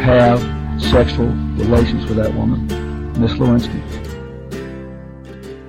have sexual relations with that woman, Miss Lewinsky.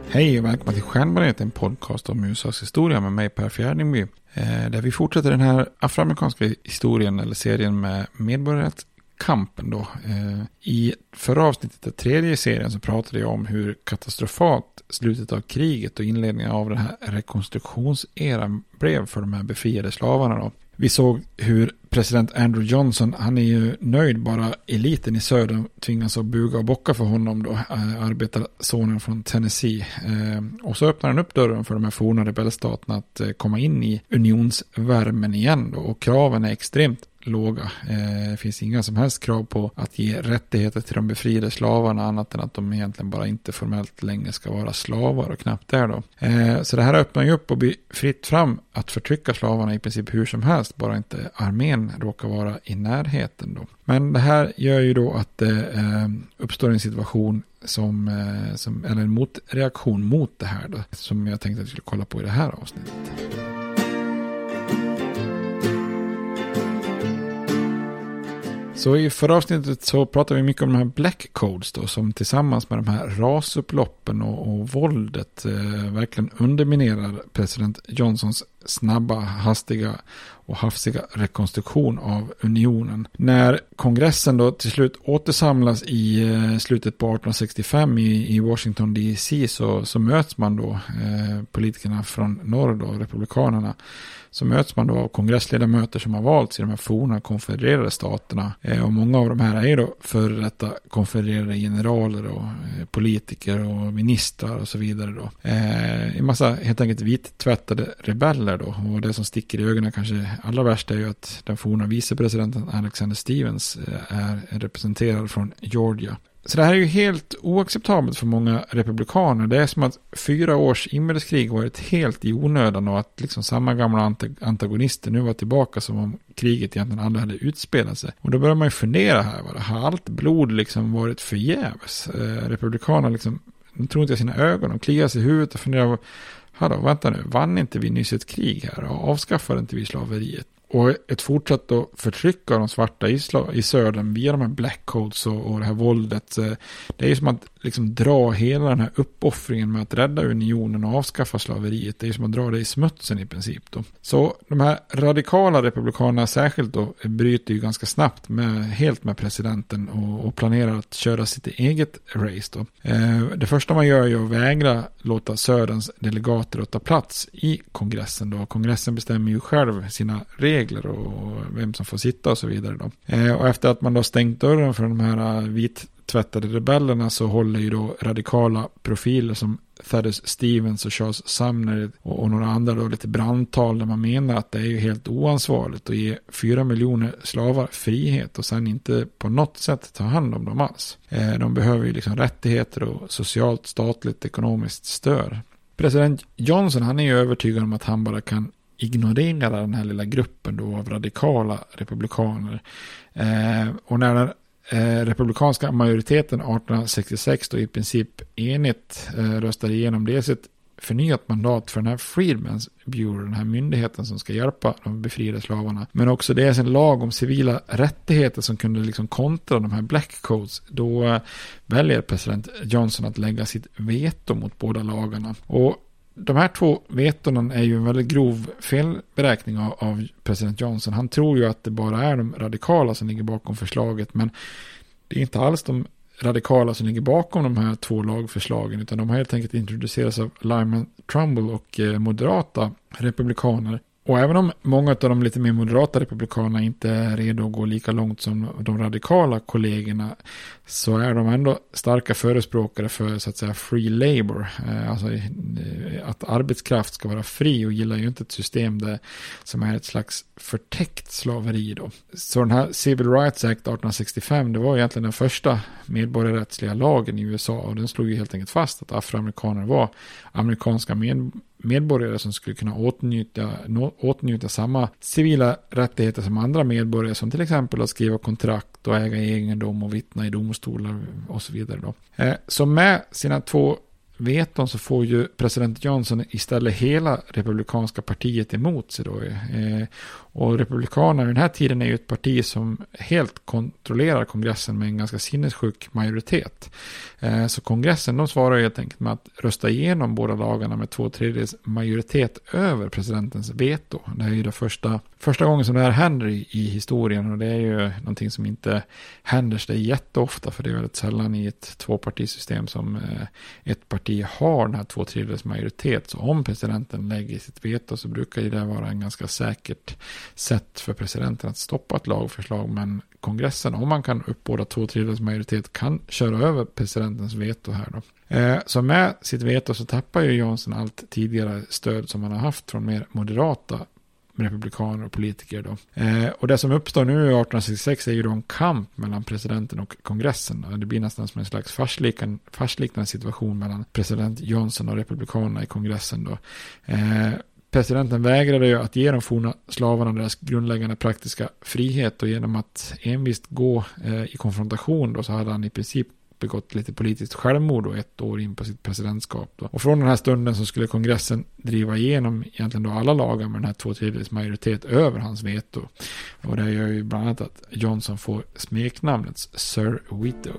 Hej och välkomna till Stjärnbaneret, en podcast om USAs historia med mig Per Fjärdingby. Eh, där vi fortsätter den här afroamerikanska historien eller serien med medborgarrättskampen då. Eh, I förra avsnittet, den tredje serien, så pratade jag om hur katastrofalt slutet av kriget och inledningen av den här rekonstruktionseran blev för de här befriade slavarna då. Vi såg hur president Andrew Johnson, han är ju nöjd bara eliten i södern tvingas att buga och bocka för honom då, eh, arbetarsonen från Tennessee. Eh, och så öppnar han upp dörren för de här forna rebellstaterna att eh, komma in i unionsvärmen igen då, och kraven är extremt låga. Eh, det finns inga som helst krav på att ge rättigheter till de befriade slavarna annat än att de egentligen bara inte formellt längre ska vara slavar och knappt är då. Eh, så det här öppnar ju upp och blir fritt fram att förtrycka slavarna i princip hur som helst, bara inte armén råkar vara i närheten då. Men det här gör ju då att det uppstår en situation som, som, eller en motreaktion mot det här då, som jag tänkte att vi skulle kolla på i det här avsnittet. Så i förra avsnittet så pratade vi mycket om de här black codes då, som tillsammans med de här rasupploppen och, och våldet eh, verkligen underminerar president Johnsons snabba, hastiga och hafsiga rekonstruktion av unionen. När kongressen då till slut återsamlas i eh, slutet på 1865 i, i Washington DC så, så möts man då, eh, politikerna från norr då, republikanerna, så möts man då av kongressledamöter som har valts i de här forna konfedererade staterna. Eh, och många av de här är då före detta konfedererade generaler och eh, politiker och ministrar och så vidare då. Eh, en massa helt enkelt vittvättade rebeller då. Och det som sticker i ögonen kanske allra värst är ju att den forna vicepresidenten Alexander Stevens eh, är representerad från Georgia. Så det här är ju helt oacceptabelt för många republikaner. Det är som att fyra års inbördeskrig varit helt i onödan och att liksom samma gamla antagonister nu var tillbaka som om kriget egentligen aldrig hade utspelat sig. Och då börjar man ju fundera här, har allt blod liksom varit förgäves? Eh, republikanerna liksom, de tror inte sina ögon, de kliar sig i huvudet och funderar, hallå, vänta nu, vann inte vi nyss ett krig här och avskaffade inte vi slaveriet? Och ett fortsatt förtryck av de svarta i, i södern via de här black codes och, och det här våldet. Eh, det är ju som att liksom dra hela den här uppoffringen med att rädda unionen och avskaffa slaveriet. Det är ju som att dra det i smutsen i princip. Då. Så de här radikala republikanerna särskilt då eh, bryter ju ganska snabbt med, helt med presidenten och, och planerar att köra sitt eget race. Då. Eh, det första man gör är ju att vägra låta söderns delegater ta plats i kongressen. Då. Kongressen bestämmer ju själv sina regler och vem som får sitta och så vidare. Då. Eh, och efter att man då stängt dörren för de här eh, vittvättade rebellerna så håller ju då radikala profiler som Thaddeus Stevens och Charles Sumner och, några andra då lite brandtal där man menar att det är ju helt oansvarigt att ge fyra miljoner slavar frihet och sen inte på något sätt ta hand om dem alls. Eh, de behöver ju liksom rättigheter och socialt, statligt, ekonomiskt stöd. President Johnson han är ju övertygad om att han bara kan ignorera den här lilla gruppen då av radikala republikaner. Eh, och när eh, republikanska majoriteten 1866 då i princip enigt eh, röstade igenom dels ett förnyat mandat för den här Freedmen's Bureau, den här myndigheten som ska hjälpa de befriade slavarna. Men också dels en lag om civila rättigheter som kunde liksom kontra de här black codes. Då eh, väljer president Johnson att lägga sitt veto mot båda lagarna. Och de här två vetona är ju en väldigt grov felberäkning av, av, president Johnson. Han tror ju att det bara är de radikala som ligger bakom förslaget. Men det är inte alls de radikala som ligger bakom de här två lagförslagen. Utan de har helt enkelt introducerats av Lyman Trumbull och eh, moderata republikaner. Och även om många av de lite mer moderata republikanerna inte är redo att gå lika långt som de radikala kollegorna så är de ändå starka förespråkare för så att säga free labor. Eh, alltså eh, att arbetskraft ska vara fri och gillar ju inte ett system där, som är ett slags förtäckt slaveri då. Så den här Civil Rights Act 1865 det var egentligen den första medborgarrättsliga lagen i USA och den slog ju helt enkelt fast att afroamerikaner var amerikanska medborgare medborgare som skulle kunna åtnjuta, åtnjuta samma civila rättigheter som andra medborgare som till exempel att skriva kontrakt och äga egendom och vittna i domstolar och så vidare. Då. Eh, så med sina två veton så får ju president Johnson istället hela republikanska partiet emot sig då. Eh, och Republikanerna i den här tiden är ju ett parti som helt kontrollerar kongressen med en ganska sinnessjuk majoritet. Eh, så kongressen de svarar helt enkelt med att rösta igenom båda lagarna med två tredjedels majoritet över presidentens veto. Det är ju det första, första gången som det här händer i, i historien och det är ju någonting som inte händer sig jätteofta för det är väldigt sällan i ett tvåpartisystem som eh, ett parti har den här två tredjedels majoritet. Så om presidenten lägger sitt veto så brukar ju det vara en ganska säkert sätt för presidenten att stoppa ett lagförslag. Men kongressen, om man kan uppbåda två tredjedels majoritet, kan köra över presidentens veto här då. Eh, så med sitt veto så tappar ju Johnson allt tidigare stöd som han har haft från mer moderata republikaner och politiker. Då. Eh, och det som uppstår nu 1866 är ju då en kamp mellan presidenten och kongressen. Eh, det blir nästan som en slags farsliknande situation mellan president Johnson och republikanerna i kongressen. Då. Eh, Presidenten vägrade ju att ge de forna slavarna deras grundläggande praktiska frihet och genom att envist gå eh, i konfrontation då så hade han i princip begått lite politiskt självmord och ett år in på sitt presidentskap. Då. Och från den här stunden så skulle kongressen driva igenom egentligen då alla lagar med den här två tredjedels majoritet över hans veto. Och det gör ju bland annat att Johnson får smeknamnet Sir Vito.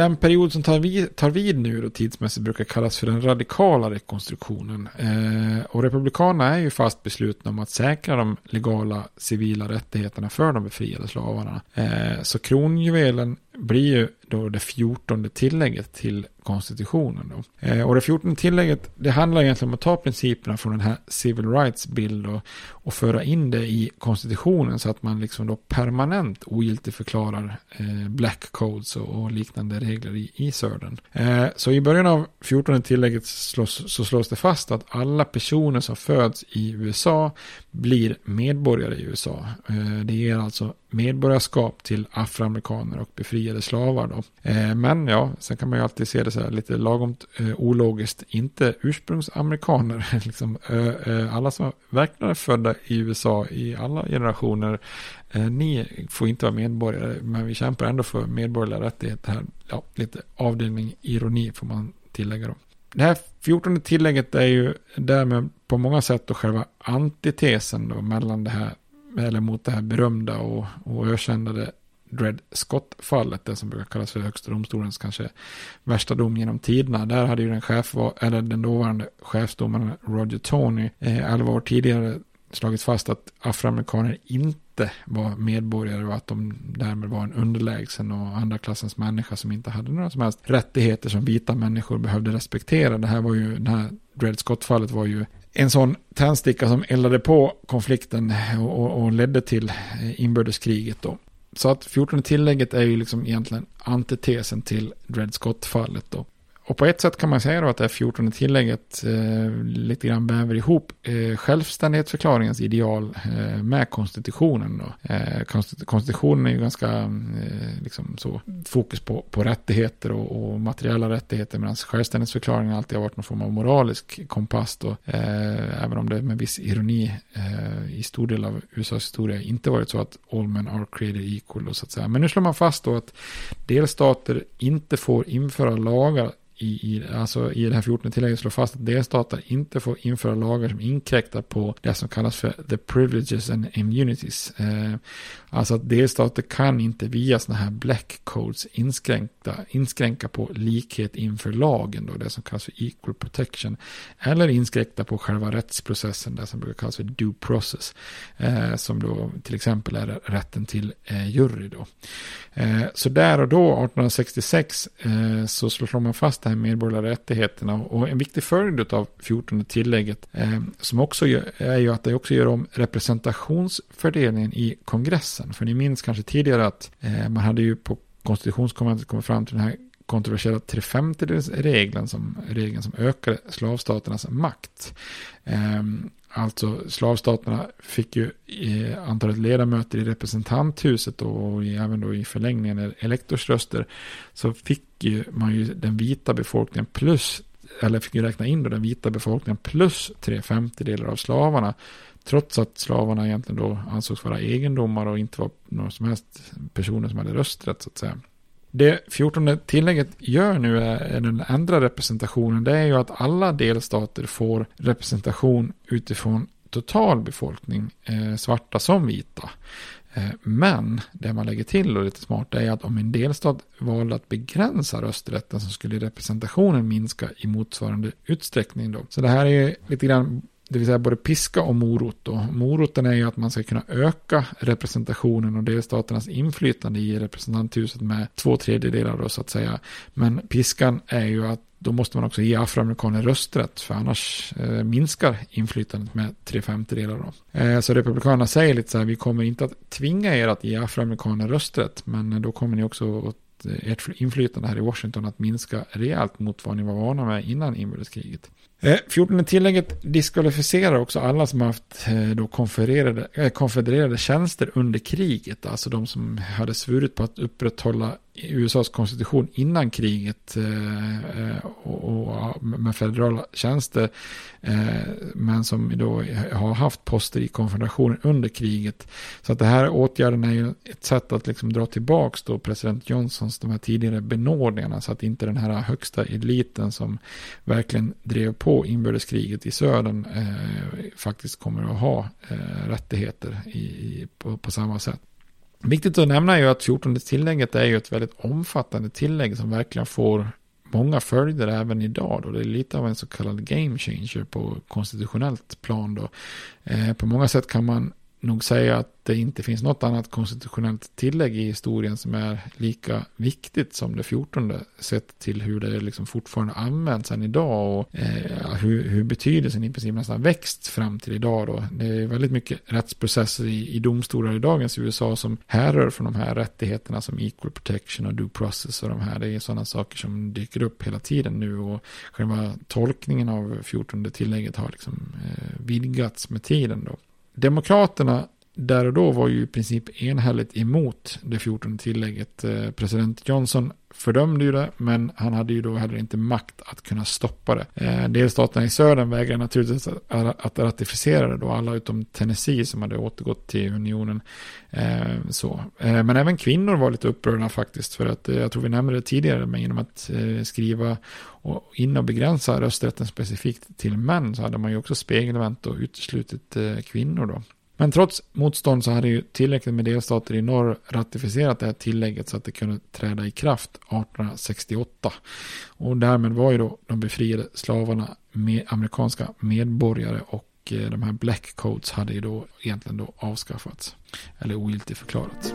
Den period som tar vid, tar vid nu då tidsmässigt brukar kallas för den radikala rekonstruktionen. Eh, och republikanerna är ju fast beslutna om att säkra de legala civila rättigheterna för de befriade slavarna. Eh, så kronjuvelen blir ju då det fjortonde tillägget till konstitutionen. Då. Eh, och det fjortonde tillägget, det handlar egentligen om att ta principerna från den här Civil Rights Bill och, och föra in det i konstitutionen så att man liksom då permanent ogiltigförklarar eh, black codes och, och, liknande regler i, i Södern. Eh, så i början av fjortonde tillägget slås, så slås det fast att alla personer som föds i USA blir medborgare i USA. Eh, det ger alltså medborgarskap till afroamerikaner och befriade slavar. Då. Eh, men ja, sen kan man ju alltid se det så här lite lagom eh, ologiskt. Inte ursprungsamerikaner, liksom, alla som verkligen är födda i USA i alla generationer. Eh, ni får inte vara medborgare, men vi kämpar ändå för medborgerliga rättigheter här. Ja, lite avdelning ironi får man tillägga då. Det här fjortonde tillägget är ju därmed på många sätt då själva antitesen då mellan det här eller mot det här berömda och, och ökända Dred Scott-fallet, det som brukar kallas för högsta domstolens kanske värsta dom genom tiderna. Där hade ju den, chef, eller den dåvarande chefsdomaren Roger Tony eh, 11 år tidigare slagit fast att afroamerikaner inte var medborgare och att de därmed var en underlägsen och andra klassens människa som inte hade några som helst rättigheter som vita människor behövde respektera. Det här var ju, den här Dred Scott-fallet var ju en sån tändsticka som eldade på konflikten och, och, ledde till inbördeskriget då. Så att 14 tillägget är ju liksom egentligen antitesen till Dred Scott-fallet. Och på ett sätt kan man säga då att det här 14 tillägget eh, lite grann väver ihop eh, självständighetsförklaringens ideal eh, med konstitutionen. Då. Eh, konstitutionen är ju ganska eh, liksom så, fokus på, på rättigheter och, och materiella rättigheter medan självständighetsförklaringen alltid har varit någon form av moralisk kompass. Då, eh, även om det med viss ironi eh, i stor del av USAs historia inte varit så att all men are created equal. Då, så att säga. Men nu slår man fast då att delstater inte får införa lagar i, i, alltså i det här 14 tillägget slår fast att delstater inte får införa lagar som inkräktar på det som kallas för the privileges and immunities. Eh, alltså att delstater kan inte via sådana här black codes inskränka, inskränka på likhet inför lagen, då, det som kallas för equal protection. Eller inskränka på själva rättsprocessen, det som brukar kallas för due process. Eh, som då till exempel är rätten till eh, jury. Då. Eh, så där och då, 1866, eh, så slår man fast det här medborgerliga rättigheterna. Och en viktig följd av 14 tillägget eh, som också gör, är ju att det också gör om representationsfördelningen i kongressen. För ni minns kanske tidigare att eh, man hade ju på konstitutionskonventet kommit fram till den här kontroversiella trefemtedelsregeln som regeln som ökade slavstaternas makt. Um, Alltså slavstaterna fick ju eh, antalet ledamöter i representanthuset och även då i förlängningen elektorsröster så fick ju man ju den vita befolkningen plus eller fick ju räkna in då den vita befolkningen plus tre femtedelar av slavarna. Trots att slavarna egentligen då ansågs vara egendomar och inte var några som helst personer som hade rösträtt så att säga. Det 14 tillägget gör nu är den andra representationen. Det är ju att alla delstater får representation utifrån total befolkning, eh, svarta som vita. Eh, men det man lägger till och lite smart är att om en delstat valde att begränsa rösträtten så skulle representationen minska i motsvarande utsträckning. Då. Så det här är lite grann det vill säga både piska och morot. Då. Moroten är ju att man ska kunna öka representationen och delstaternas inflytande i representanthuset med två tredjedelar då, så att säga. Men piskan är ju att då måste man också ge afroamerikaner rösträtt för annars eh, minskar inflytandet med tre femtedelar. Då. Eh, så republikanerna säger lite så här, vi kommer inte att tvinga er att ge afroamerikaner rösträtt men då kommer ni också att eh, ert inflytande här i Washington att minska rejält mot vad ni var vana med innan inbördeskriget. Eh, 14 tillägget diskvalificerar också alla som haft eh, då konfererade, eh, konfedererade tjänster under kriget. Alltså de som hade svurit på att upprätthålla USAs konstitution innan kriget eh, eh och, och, med federala tjänster. Eh, men som då har haft poster i konfederationen under kriget. Så att det här åtgärden är ju ett sätt att liksom dra tillbaka då president Johnsons de här tidigare benådningarna. Så att inte den här högsta eliten som verkligen drev på inbördeskriget i södern eh, faktiskt kommer att ha eh, rättigheter i, på, på samma sätt. Viktigt att nämna är ju att 14 tillägget är ju ett väldigt omfattande tillägg som verkligen får många följder även idag. Då. Det är lite av en så kallad game changer på konstitutionellt plan. Då. Eh, på många sätt kan man nog säga att det inte finns något annat konstitutionellt tillägg i historien som är lika viktigt som det 14 sett till hur det liksom fortfarande används än idag och eh, hur, hur betydelsen i princip nästan växt fram till idag då. Det är väldigt mycket rättsprocesser i, i domstolar i dagens USA som härrör från de här rättigheterna som equal protection och due process och de här. Det är sådana saker som dyker upp hela tiden nu och själva tolkningen av 14 tillägget har liksom eh, vidgats med tiden då. Demokraterna där och då var ju i princip enhälligt emot det 14 tillägget. Eh, president Johnson fördömde ju det, men han hade ju då heller inte makt att kunna stoppa det. Eh, delstaterna i södern vägrade naturligtvis att ratificera det då, alla utom Tennessee som hade återgått till unionen. Eh, så. Men även kvinnor var lite upprörda faktiskt, för att jag tror vi nämnde det tidigare, men genom att skriva och in och begränsa rösträtten specifikt till män så hade man ju också spegelvänt och uteslutit kvinnor då. Men trots motstånd så hade ju tillräckligt med delstater i norr ratificerat det här tillägget så att det kunde träda i kraft 1868. Och därmed var ju då de befriade slavarna med amerikanska medborgare och eh, de här black codes hade ju då egentligen då avskaffats. Eller ogiltigförklarats.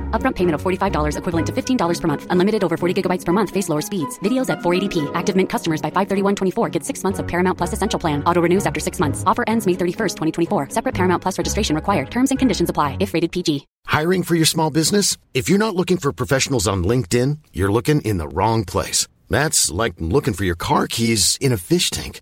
Upfront payment of $45 equivalent to $15 per month. Unlimited over 40 gigabytes per month. Face lower speeds. Videos at 480p. Active Mint customers by 531.24 get six months of Paramount Plus Essential Plan. Auto renews after six months. Offer ends May 31st, 2024. Separate Paramount Plus registration required. Terms and conditions apply if rated PG. Hiring for your small business? If you're not looking for professionals on LinkedIn, you're looking in the wrong place. That's like looking for your car keys in a fish tank.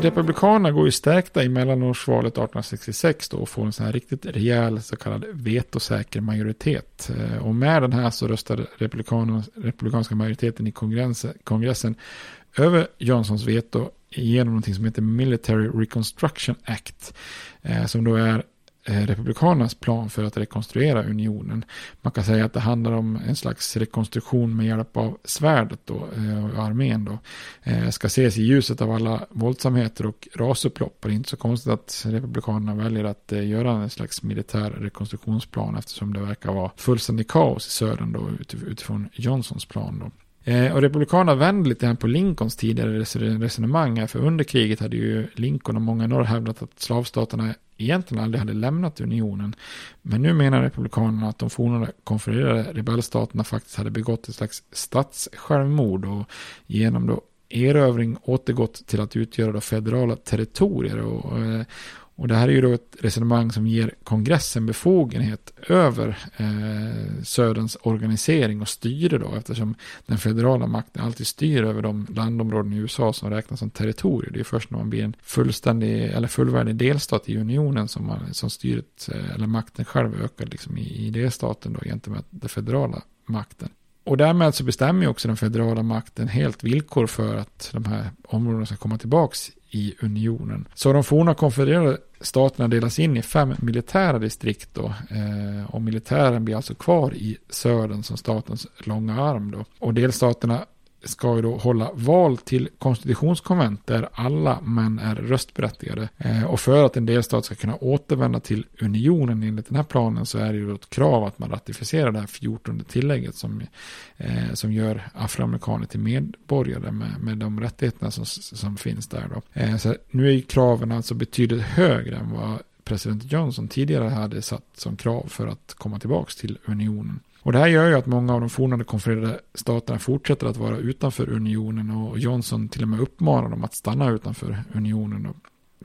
Republikanerna går ju stärkta i mellanårsvalet 1866 då och får en sån här riktigt rejäl så kallad vetosäker majoritet. Eh, och med den här så röstade republikanska majoriteten i kongressen, kongressen över Johnsons veto genom någonting som heter Military Reconstruction Act. Eh, som då är Eh, republikanernas plan för att rekonstruera unionen. Man kan säga att det handlar om en slags rekonstruktion med hjälp av svärdet då, eh, och armén då. Eh, ska ses i ljuset av alla våldsamheter och rasupplopp. Det är inte så konstigt att Republikanerna väljer att göra en slags militär rekonstruktionsplan eftersom det verkar vara fullständig kaos i södern då utifrån Johnsons plan då. Och Republikanerna vände lite grann på Lincolns tidigare resonemang här, för under kriget hade ju Lincoln och många norr hävdat att slavstaterna egentligen aldrig hade lämnat unionen. Men nu menar republikanerna att de forna konfererade rebellstaterna faktiskt hade begått ett slags statssjälvmord och genom då erövring återgått till att utgöra då federala territorier. Och, eh, och det här är ju då ett resonemang som ger kongressen befogenhet över eh, Söderns organisering och styre då eftersom den federala makten alltid styr över de landområden i USA som räknas som territorier. Det är först när man blir en fullständig eller fullvärdig delstat i unionen som, man, som styret eh, eller makten själv ökar liksom i, i delstaten då gentemot den federala makten. Och därmed så bestämmer ju också den federala makten helt villkor för att de här områdena ska komma tillbaks i unionen. Så de forna konfedererade staterna delas in i fem militära distrikt då, eh, och militären blir alltså kvar i södern som statens långa arm då. Och delstaterna ska ju då hålla val till konstitutionskonvent där alla män är röstberättigade. Eh, och för att en delstat ska kunna återvända till unionen enligt den här planen så är det ju ett krav att man ratificerar det här 14 tillägget som, eh, som gör afroamerikaner till medborgare med, med de rättigheterna som, som finns där. Då. Eh, så nu är ju kraven alltså betydligt högre än vad president Johnson tidigare hade satt som krav för att komma tillbaka till unionen. Och det här gör ju att många av de forna konfererade staterna fortsätter att vara utanför unionen och Johnson till och med uppmanar dem att stanna utanför unionen. Och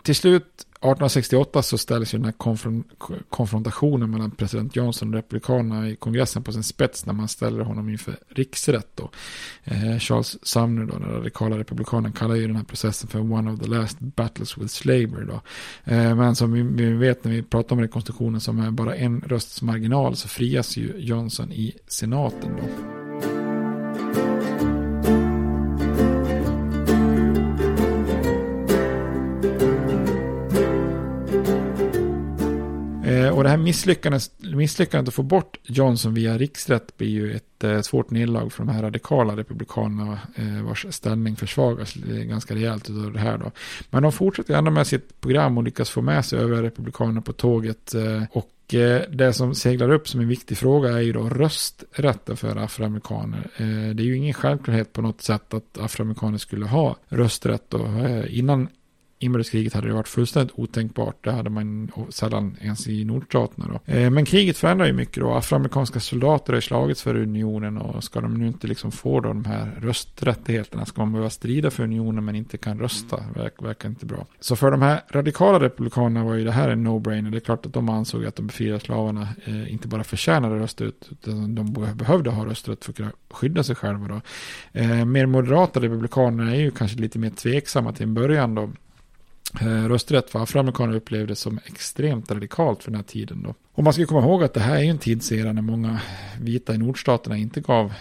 till slut 1868 så ställs ju den här konfron konfrontationen mellan president Johnson och republikanerna i kongressen på sin spets när man ställer honom inför riksrätt. Då. Eh, Charles Sumner, då, den radikala republikanen, kallar ju den här processen för one of the last battles with slavery. Då. Eh, men som vi, vi, vet när vi pratar om rekonstruktionen som är bara en rösts marginal så frias ju Johnson i senaten. Då. Och det här misslyckandet, misslyckandet att få bort Johnson via riksrätt blir ju ett eh, svårt nedlag för de här radikala republikanerna eh, vars ställning försvagas ganska rejält av det här då. Men de fortsätter ändå med sitt program och lyckas få med sig övriga republikaner på tåget. Eh, och eh, det som seglar upp som en viktig fråga är ju då rösträtten för afroamerikaner. Eh, det är ju ingen självklarhet på något sätt att afroamerikaner skulle ha rösträtt. Då. Eh, innan inbördeskriget hade det varit fullständigt otänkbart. Det hade man sällan ens i nordstaterna. Då. Eh, men kriget förändrar ju mycket då. Afroamerikanska soldater har slagits för unionen och ska de nu inte liksom få då de här rösträttigheterna ska man behöva strida för unionen men inte kan rösta. Verk, verkar inte bra. Så för de här radikala republikanerna var ju det här en no-brainer. Det är klart att de ansåg att de befriade slavarna eh, inte bara förtjänade rösträtt utan de behövde ha rösträtt för att kunna skydda sig själva. Då. Eh, mer moderata republikaner är ju kanske lite mer tveksamma till en början då. Eh, rösträtt för afroamerikaner upplevdes som extremt radikalt för den här tiden. Då. Och man ska komma ihåg att det här är en tidsera när många vita i nordstaterna inte gav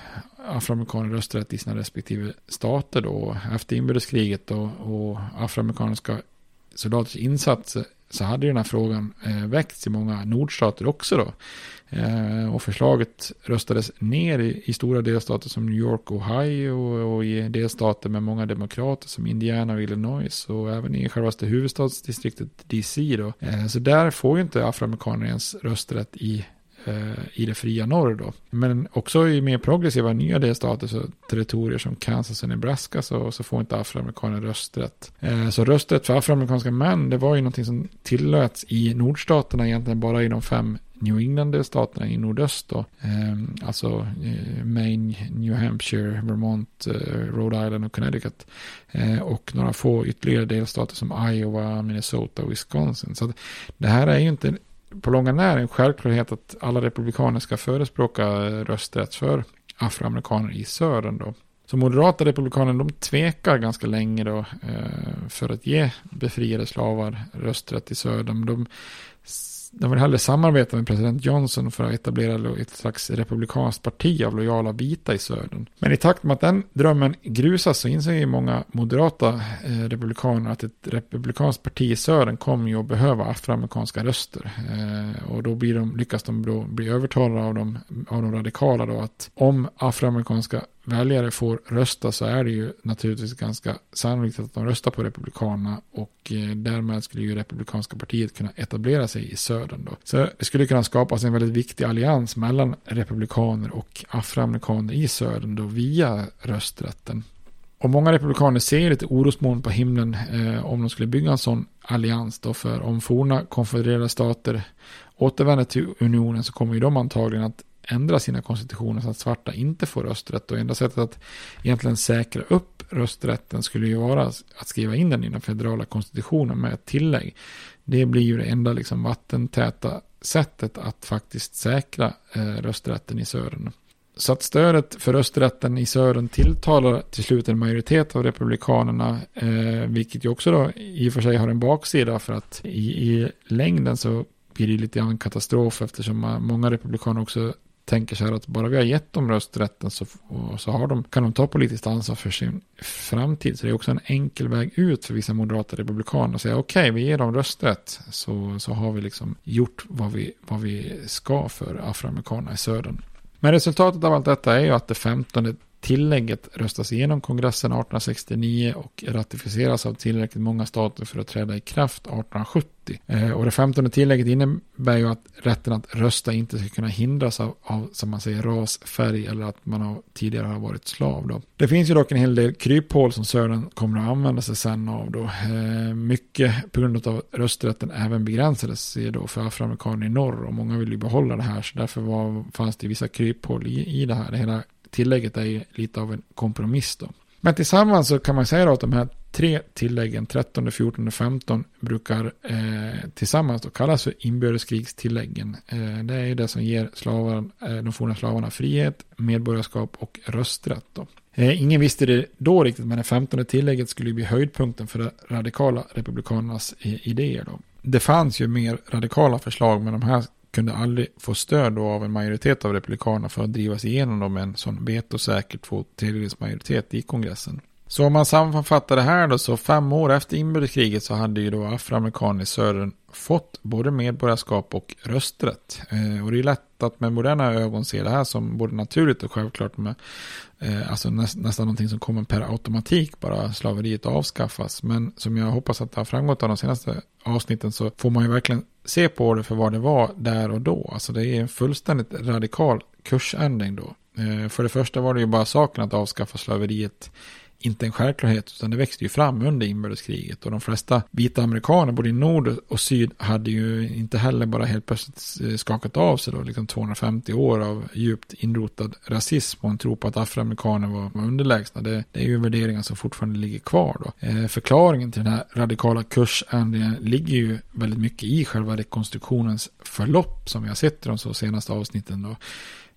afroamerikaner rösträtt i sina respektive stater då. Efter inbördeskriget då, och afroamerikanska soldaters insatser så hade den här frågan eh, väckts i många nordstater också då. Eh, och förslaget röstades ner i, i, stora delstater som New York och Ohio och, och, i delstater med många demokrater som Indiana och Illinois och även i självaste huvudstadsdistriktet DC då. Eh, så där får ju inte afroamerikaner ens rösträtt i Eh, i det fria norr då. Men också i mer progressiva nya delstater, så territorier som Kansas och Nebraska, så, så får inte afroamerikaner rösträtt. Eh, så rösträtt för afroamerikanska män, det var ju någonting som tillöts i nordstaterna egentligen bara i de fem New England-delstaterna i nordöst då. Eh, alltså eh, Maine, New Hampshire, Vermont, eh, Rhode Island och Connecticut. Eh, och några få ytterligare delstater som Iowa, Minnesota och Wisconsin. Så det här är ju inte på långa när en självklarhet att alla republikaner ska förespråka rösträtt för afroamerikaner i södern då. Så moderata republikaner de tvekar ganska länge då eh, för att ge befriade slavar rösträtt i södern. De de vill hellre samarbeta med president Johnson för att etablera ett slags republikanskt parti av lojala vita i södern. Men i takt med att den drömmen grusas så inser ju många moderata eh, republikaner att ett republikanskt parti i södern kommer ju att behöva afroamerikanska röster. Eh, och då blir de, lyckas de då bli övertalade av de, av de radikala då att om afroamerikanska väljare får rösta så är det ju naturligtvis ganska sannolikt att de röstar på Republikanerna och eh, därmed skulle ju Republikanska partiet kunna etablera sig i södern då. Så det skulle kunna skapas en väldigt viktig allians mellan Republikaner och afroamerikaner i södern då via rösträtten. Och många republikaner ser lite orosmoln på himlen eh, om de skulle bygga en sån allians då för om forna konfedererade stater återvänder till unionen så kommer ju de antagligen att ändra sina konstitutioner så att svarta inte får rösträtt. Och enda sättet att egentligen säkra upp rösträtten skulle ju vara att skriva in den i den federala konstitutionen med ett tillägg. Det blir ju det enda liksom vattentäta sättet att faktiskt säkra eh, rösträtten i södern. Så att stödet för rösträtten i södern tilltalar till slut en majoritet av republikanerna, eh, vilket ju också då i och för sig har en baksida för att i, i längden så blir det lite grann katastrof eftersom många republikaner också tänker så här att bara vi har gett dem rösträtten så, så har de, kan de ta politiskt ansvar för sin framtid. Så det är också en enkel väg ut för vissa moderata republikaner att säga okej, okay, vi ger dem rösträtt så, så har vi liksom gjort vad vi, vad vi ska för afroamerikanerna i södern. Men resultatet av allt detta är ju att det 15 tillägget röstas igenom kongressen 1869 och ratificeras av tillräckligt många stater för att träda i kraft 1870. Eh, och det femtonde tillägget innebär ju att rätten att rösta inte ska kunna hindras av, av som man säger, ras, färg eller att man har, tidigare har varit slav. Då. Det finns ju dock en hel del kryphål som Södern kommer att använda sig sen av. Då. Eh, mycket på grund av att rösträtten även begränsades då för afroamerikaner i norr och många vill ju behålla det här så därför var, fanns det vissa kryphål i, i det här. Det hela tillägget är ju lite av en kompromiss då. Men tillsammans så kan man säga då att de här tre tilläggen, 13, 14 och 15, brukar eh, tillsammans då kallas för inbördeskrigstilläggen. Eh, det är ju det som ger slavar, eh, de forna slavarna frihet, medborgarskap och rösträtt. Då. Eh, ingen visste det då riktigt, men det 15 tillägget skulle bli höjdpunkten för de radikala republikanernas eh, idéer. Då. Det fanns ju mer radikala förslag, men de här kunde aldrig få stöd av en majoritet av republikanerna för att drivas igenom dem med en sån vetosäker två tredjedels majoritet i kongressen. Så om man sammanfattar det här då så fem år efter inbördeskriget så hade ju då afroamerikaner i södern fått både medborgarskap och rösträtt. Eh, och det är lätt att med moderna ögon se det här som både naturligt och självklart med eh, alltså näst, nästan någonting som kommer per automatik bara slaveriet avskaffas. Men som jag hoppas att det har framgått av de senaste avsnitten så får man ju verkligen se på det för vad det var där och då. Alltså det är en fullständigt radikal kursändring då. Eh, för det första var det ju bara saken att avskaffa slaveriet inte en självklarhet utan det växte ju fram under inbördeskriget och de flesta vita amerikaner både i nord och syd hade ju inte heller bara helt plötsligt eh, skakat av sig då liksom 250 år av djupt inrotad rasism och en tro på att afroamerikaner var, var underlägsna. Det, det, är ju värderingar som fortfarande ligger kvar då. Eh, förklaringen till den här radikala kursändringen ligger ju väldigt mycket i själva rekonstruktionens förlopp som vi har sett i de så senaste avsnitten då.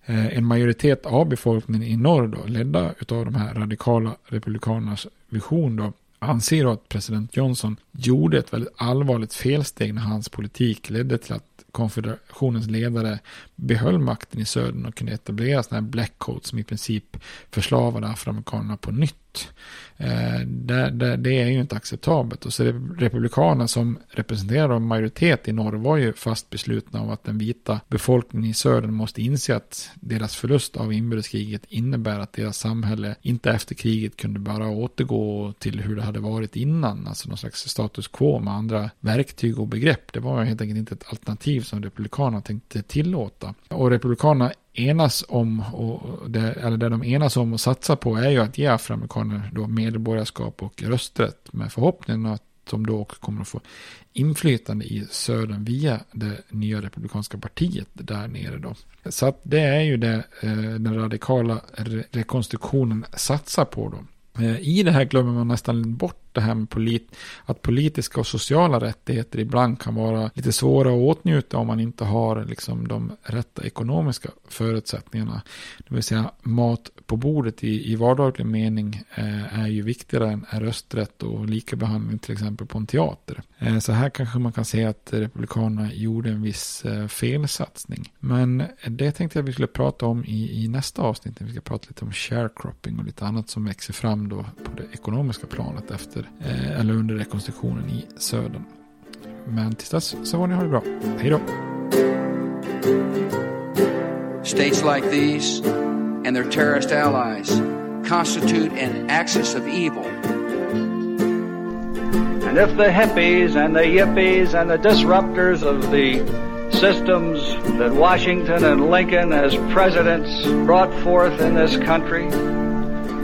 Eh, en majoritet av befolkningen i norr då, ledda av de här radikala republikanernas vision då, anser att president Johnson gjorde ett väldigt allvarligt felsteg när hans politik ledde till att konfederationens ledare behöll makten i södern och kunde etablera sådana här blackcoats som i princip förslavade afroamerikanerna på nytt. Eh, det, det, det, är ju inte acceptabelt. Och så republikanerna som representerar en majoritet i norr var ju fast beslutna om att den vita befolkningen i södern måste inse att deras förlust av inbördeskriget innebär att deras samhälle inte efter kriget kunde bara återgå till hur det hade varit innan. Alltså någon slags status quo med andra verktyg och begrepp. Det var helt enkelt inte ett alternativ som republikanerna tänkte tillåta. Och republikanerna enas om, och det, eller det de enas om och satsar på är ju att ge afroamerikaner då medborgarskap och rösträtt med förhoppningen att de då också kommer att få inflytande i södern via det nya republikanska partiet där nere då. Så att det är ju det eh, den radikala rekonstruktionen satsar på då. Eh, I det här glömmer man nästan bort det här med polit, att politiska och sociala rättigheter ibland kan vara lite svåra att åtnjuta om man inte har liksom de rätta ekonomiska förutsättningarna. Det vill säga mat på bordet i, i vardaglig mening eh, är ju viktigare än rösträtt och likabehandling till exempel på en teater. Eh, så här kanske man kan säga att Republikanerna gjorde en viss eh, felsatsning. Men det tänkte jag vi skulle prata om i, i nästa avsnitt. Vi ska prata lite om sharecropping och lite annat som växer fram då på det ekonomiska planet efter eh, eller under rekonstruktionen i södern. Men tills dess så får ni ha det bra. Hej då! States like these and their terrorist allies constitute an axis of evil. And if the hippies and the yippies and the disruptors of the systems that Washington and Lincoln as presidents brought forth in this country